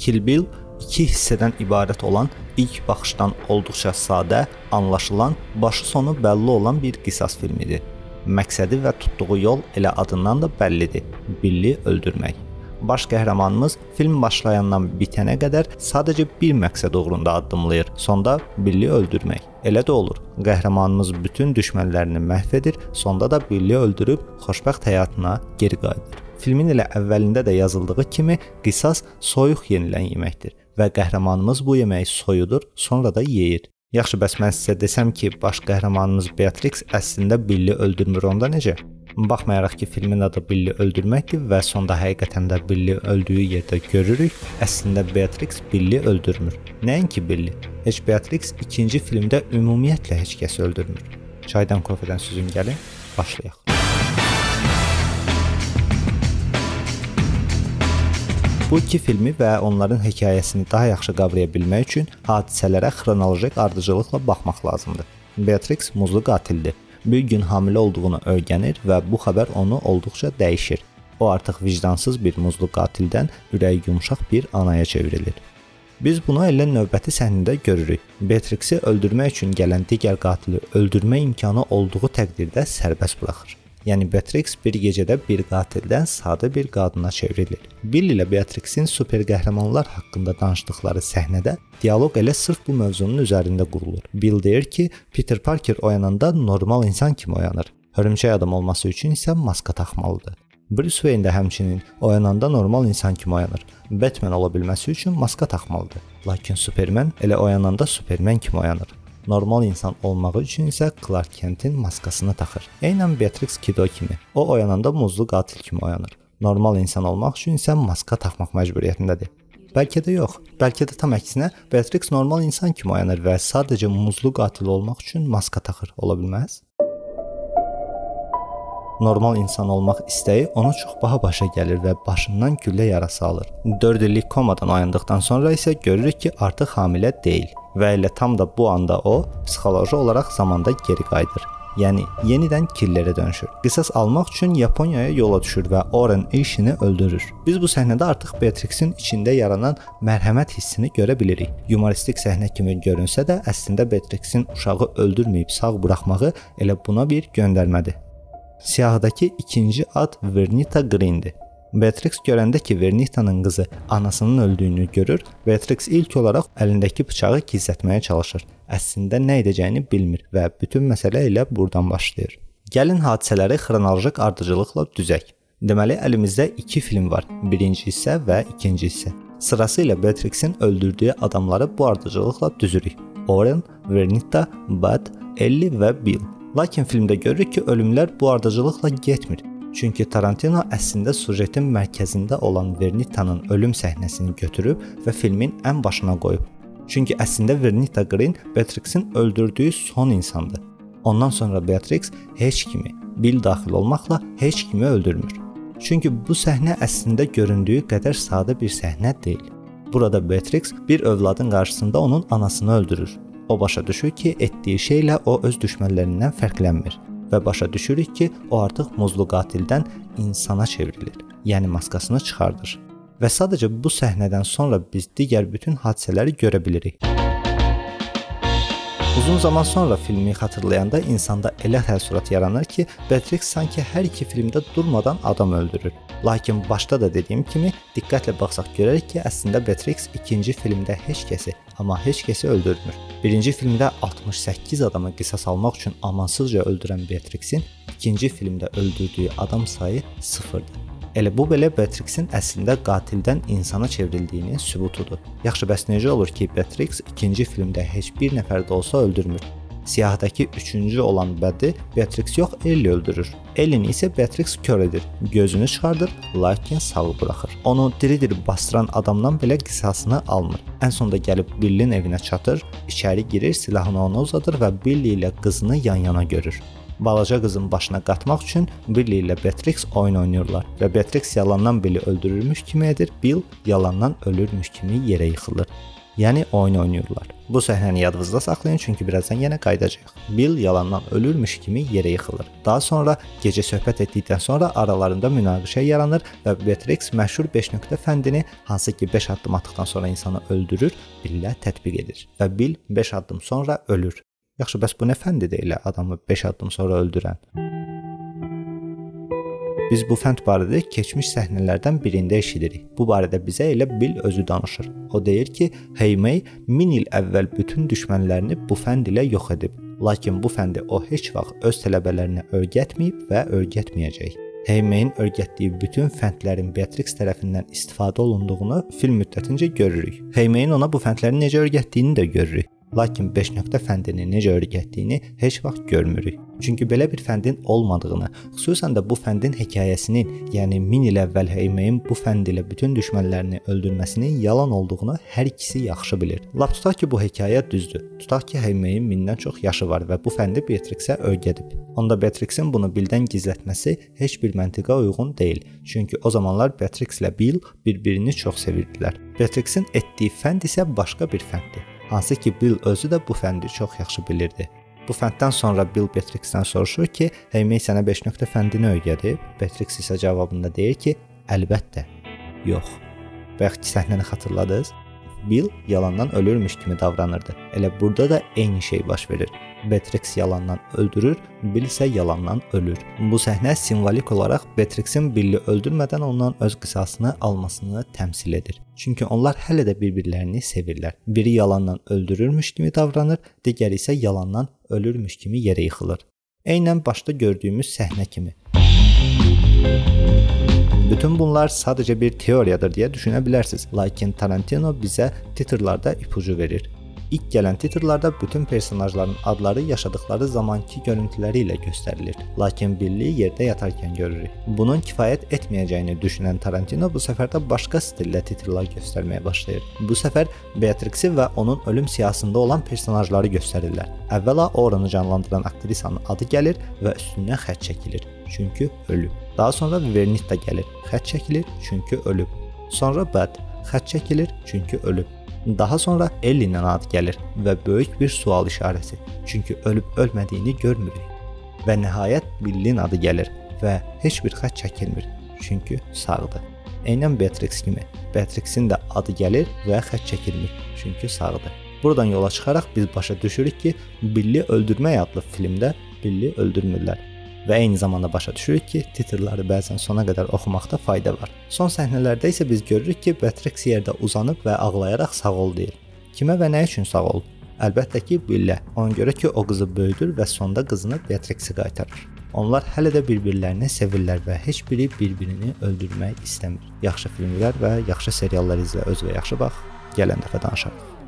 Kill Bill iki hissədən ibarət olan ilk baxışdan olduqca sadə, anlaşılan, başı sonu bəlli olan bir qisas filmidir. Məqsədi və tutduğu yol elə adından da bəllidir. Billi öldürmək. Baş qəhrəmanımız film başlayandan bitənə qədər sadəcə bir məqsəd uğrunda addımlayır. Sonda Billi öldürmək. Elə də olur. Qəhrəmanımız bütün düşmənlərini məhv edir, sonda da Billi öldürüb xoşbəxt həyatına geri qayıdır. Filmin elə əvvəlində də yazıldığı kimi qisas soyuq yenilən yeməkdir və qəhrəmanımız bu yeməyi soyudur, sonra da yeyir. Yaxşı, bəs mən sizə desəm ki, baş qəhrəmanımız Beatrix əslində Billi öldürmür onda necə? Baxmayaraq ki, filmin adı Billi öldürməkdir və sonda həqiqətən də Billi öldüyü yerdə görürük, əslində Beatrix Billi öldürmür. Nəinki Billi, heç Beatrix ikinci filmdə ümumiyyətlə heç kəs öldürmür. Çaydan, kofedən süzün gəlin, başlayaq. Bu iki filmi və onların hekayəsini daha yaxşı qavraya bilmək üçün hadisələrə xronolojik ardıcıllıqla baxmaq lazımdır. Beatrix muzlu qatildir bir gün hamilə olduğunu öyrənir və bu xəbər onu olduqca dəyişir. O artıq vicdansız bir muzlu qatildən ürəyi yumşaq bir anaya çevrilir. Biz bunu elə növbəti səhnədə görürük. Beatrixi öldürmək üçün gələn digər qatili öldürmə imkanı olduğu təqdirdə sərbəst buraxır. Yəni Beatrix bir gecədə bir qatildən sadə bir qadına çevrilir. Bill ilə Beatrixin super qəhrəmanlar haqqında danışdıkları səhnədə dialoq elə sırf bu mövzunun üzərində qurulur. Bill deyir ki, Peter Parker oyananda normal insan kimi oyanır. Hörümçək adam olması üçün isə maska taxmalıdır. Bruce Wayne də həmçinin oyananda normal insan kimi oyanır. Batman ola bilməsi üçün maska taxmalıdır. Lakin Superman elə oyananda Superman kimi oyanır. Normal insan olmağı üçün isə Clark Kent-in maskasını taxır. Eynən Beatrix Kiddo kimi. O oyananda muzlu qatil kimi oyanır. Normal insan olmaq üçün isə maska taxmaq məcburiyyətindədir. Bəlkə də yox. Bəlkə də tam əksinə Beatrix normal insan kimi oyanır və sadəcə muzlu qatil olmaq üçün maska taxır. Ola bilməz? Normal insan olmaq istəyi onu çox baha başa gəlir və başından güllə yarası alır. 4 illik komadan oyandıqdan sonra isə görürük ki, artıq hamilə deyil və elə tam da bu anda o psixoloji olaraq zamanda geri qayıdır. Yəni yenidən killərə dönüşür. Qisas almaq üçün Yaponiyaya yola düşür və Oren Ishini öldürür. Biz bu səhnədə artıq Beatrixin içində yaranan mərhəmət hissini görə bilirik. Yumoristik səhnə kimi görünsə də, əslində Beatrixin uşağı öldürməyib sağ buraxmağı elə buna bir göndərmədir. Siyahıdakı ikinci ad Vernita Greendir. Beatrix görəndə ki, Vernita'nın qızı anasının öldüyünü görür, Beatrix ilk olaraq əlindəki bıçağı gizlətməyə çalışır. Əslində nə edəcəyini bilmir və bütün məsələ elə burdan başlayır. Gəlin hadisələri xronolojik ardıcıllıqla düzək. Deməli, əlimizdə 2 film var. Birinci hissə və ikinci hissə. Sırası ilə Beatrixin öldürdüyü adamları bu ardıcıllıqla düzürük. Oren, Vernita, Bud, Ellie və Bill. Lakin filmdə görürük ki, ölümlər bu ardıcıllıqla getmir. Çünki Tarantino əslində sujetin mərkəzində olan Vernita'nın ölüm səhnəsini götürüb və filmin ən başına qoyub. Çünki əslində Vernita Green Beatrixin öldürdüyü son insandır. Ondan sonra Beatrix heç kimi, Bill daxil olmaqla heç kimi öldürmür. Çünki bu səhnə əslində göründüyü qədər sadə bir səhnə deyil. Burada Beatrix bir övladın qarşısında onun anasını öldürür. O başa düşür ki, etdiyi şeylə o öz düşmənlərindən fərqlənmir və başa düşürük ki, o artıq muzlu qatildən insana çevrilir. Yəni maskasını çıxardır. Və sadəcə bu səhnədən sonra biz digər bütün hadisələri görə bilirik. Uzun zaman sonra filmi xatırlayanda insanda elə təəssürat yaranır ki, Beatrix sanki hər iki filmdə durmadan adam öldürür. Lakin başda da dediyim kimi, diqqətlə baxsaq görərik ki, əslində Beatrix ikinci filmdə heç kəsi, amma heç kəsi öldürmür. Birinci filmdə 68 adamı qisas almaq üçün amansızca öldürən Beatrixin ikinci filmdə öldürdüyü adam sayı 0-dır. Elə bu belə Beatrixin əslində qatildən insana çevrildiyini sübutudur. Yaxşı, bəs necə olur ki, Beatrix ikinci filmdə heç bir nəfər də olsa öldürmür? Siyahdakı üçüncü olan bədi Beatrix yox, Ellie öldürür. Ellin isə Beatrix kör edir, gözünü çıxardır, lakin sağ buraxır. Onu diri-diri bastıran adamdan belə qisasını almır. Ən sonda gəlib Billin evinə çatır, içəri girir, silahını ona uzadır və Billy ilə qızını yan-yana görür. Balaca qızın başına qatmaq üçün Bill ilə Beatrix oyun oynayırlar və Beatrix yalandan Billi öldürürmüş kimi edir, Bill yalandan ölürmüş kimi yerə yıxılır. Yəni oyun oynayırlar. Bu səhnəni yadınızda saxlayın çünki birazdan yenə qayıdacağıq. Bill yalandan ölürmüş kimi yerə yıxılır. Daha sonra gecə söhbət etdikdən sonra aralarında münaqişə yaranır və Beatrix məşhur 5 nöqtə fəndini hansı ki 5 addım atdıqdan sonra insanı öldürür, Billə tətbiq edir və Bill 5 addım sonra ölür. Yaxşı, bəs bu nə fəndidir elə adamı 5 addım sonra öldürən? Biz bu fənd barədə keçmiş səhnələrdən birində eşidirik. Bu barədə bizə elə Bill özü danışır. O deyir ki, Heymey 1000 il əvvəl bütün düşmənlərini bu fənd ilə yox edib. Lakin bu fəndi o heç vaxt öz tələbələrinə öyrətməyib və öyrətməyəcək. Heymeyin öyrətdiyi bütün fəndlərin Beatrix tərəfindən istifadə olunduğunu film müddətincə görürük. Heymeyin ona bu fəndləri necə öyrətdiyini də görürük. Lakin 5 nöqtə fəndini necə öyrətdiyini heç vaxt görmürük. Çünki belə bir fəndin olmadığını, xüsusən də bu fəndin hekayəsinin, yəni 1000 il əvvəl Heymeyin bu fənd ilə bütün düşmənlərini öldürməsinin yalan olduğunu hər ikisi yaxşı bilir. Lap tutaq ki, bu hekayə düzdür. Tutaq ki, Heymeyin 1000-dən çox yaşı var və bu fəndi Beatrixə öyrədib. Onda Beatrixin bunu Billdən gizlətməsi heç bir məntiqə uyğun deyil. Çünki o zamanlar Beatrix ilə Bill bir-birini çox sevirdilər. Beatrixin etdiyi fənd isə başqa bir fənddir hansı ki Bill özü də bu fəndi çox yaxşı bilirdi. Bu fənddən sonra Bill Beatrix-dən soruşur ki, Heymey sənə 5 nöqtə fəndini öyrədib? Beatrix isə cavabında deyir ki, əlbəttə. Yox. Bayaqki səhnəni xatırladınız? Bill yalandan ölürmüş kimi davranırdı. Elə burada da eyni şey baş verir. Beatrix yalandan öldürür, Bill isə yalandan ölür. Bu səhnə simvolik olaraq Beatrixin Billi öldürmədən ondan öz qisasını almasını təmsil edir. Çünki onlar hələ də bir-birlərini sevirlər. Biri yalandan öldürürmüş kimi davranır, digəri isə yalandan ölürmüş kimi yerə yıxılır. Eynən başda gördüyümüz səhnə kimi. Bütün bunlar sadəcə bir teoriyadır deyə düşünə bilərsiniz. Lakin Tarantino bizə titrlarda ipucu verir. İlk gələn titrlarda bütün personajların adları yaşadıkları zamanki görüntüləri ilə göstərilir. Lakin Billi yerdə yatarkən görürük. Bunun kifayət etməyəcəyini düşünən Tarantino bu səfər də başqa stillə titrlər göstərməyə başlayır. Bu səfər Beatrix-i və onun ölüm siyasında olan personajları göstərirlər. Əvvəla Oranı canlandıran aktrisanın adı gəlir və üstündən xətt çəkilir çünki ölüb. Daha sonra Vernita gəlir, xətt çəkilir çünki ölüb. Sonra Bad xətt çəkilir çünki ölüb. Daha sonra Ellinin adı gəlir və böyük bir sual işarəsi, çünki ölüb ölmədiyini görmürük. Və nəhayət Billin adı gəlir və heç bir xətt çəkilmir, çünki sağdır. Eynən Beatrix kimi, Beatrixin də adı gəlir və xətt çəkilmir, çünki sağdır. Buradan yola çıxaraq biz başa düşürük ki, Billi öldürmək adlı filmdə Billi öldürmürlər və eyni zamanda başa düşürük ki, titrləri bəzən sona qədər oxumaqda fayda var. Son səhnələrdə isə biz görürük ki, Beatrix yerdə uzanıb və ağlayaraq sağ ol deyir. Kimə və nə üçün sağ ol? Əlbəttə ki, Billə. Ona görə ki, o qızı böyüdür və sonda qızını Beatrixə qaytarır. Onlar hələ də bir-birlərini sevirlər və heç biri bir-birini öldürmək istəmir. Yaxşı filmlər və yaxşı seriallar izlə, öz və yaxşı bax. Gələn dəfə danışarıq.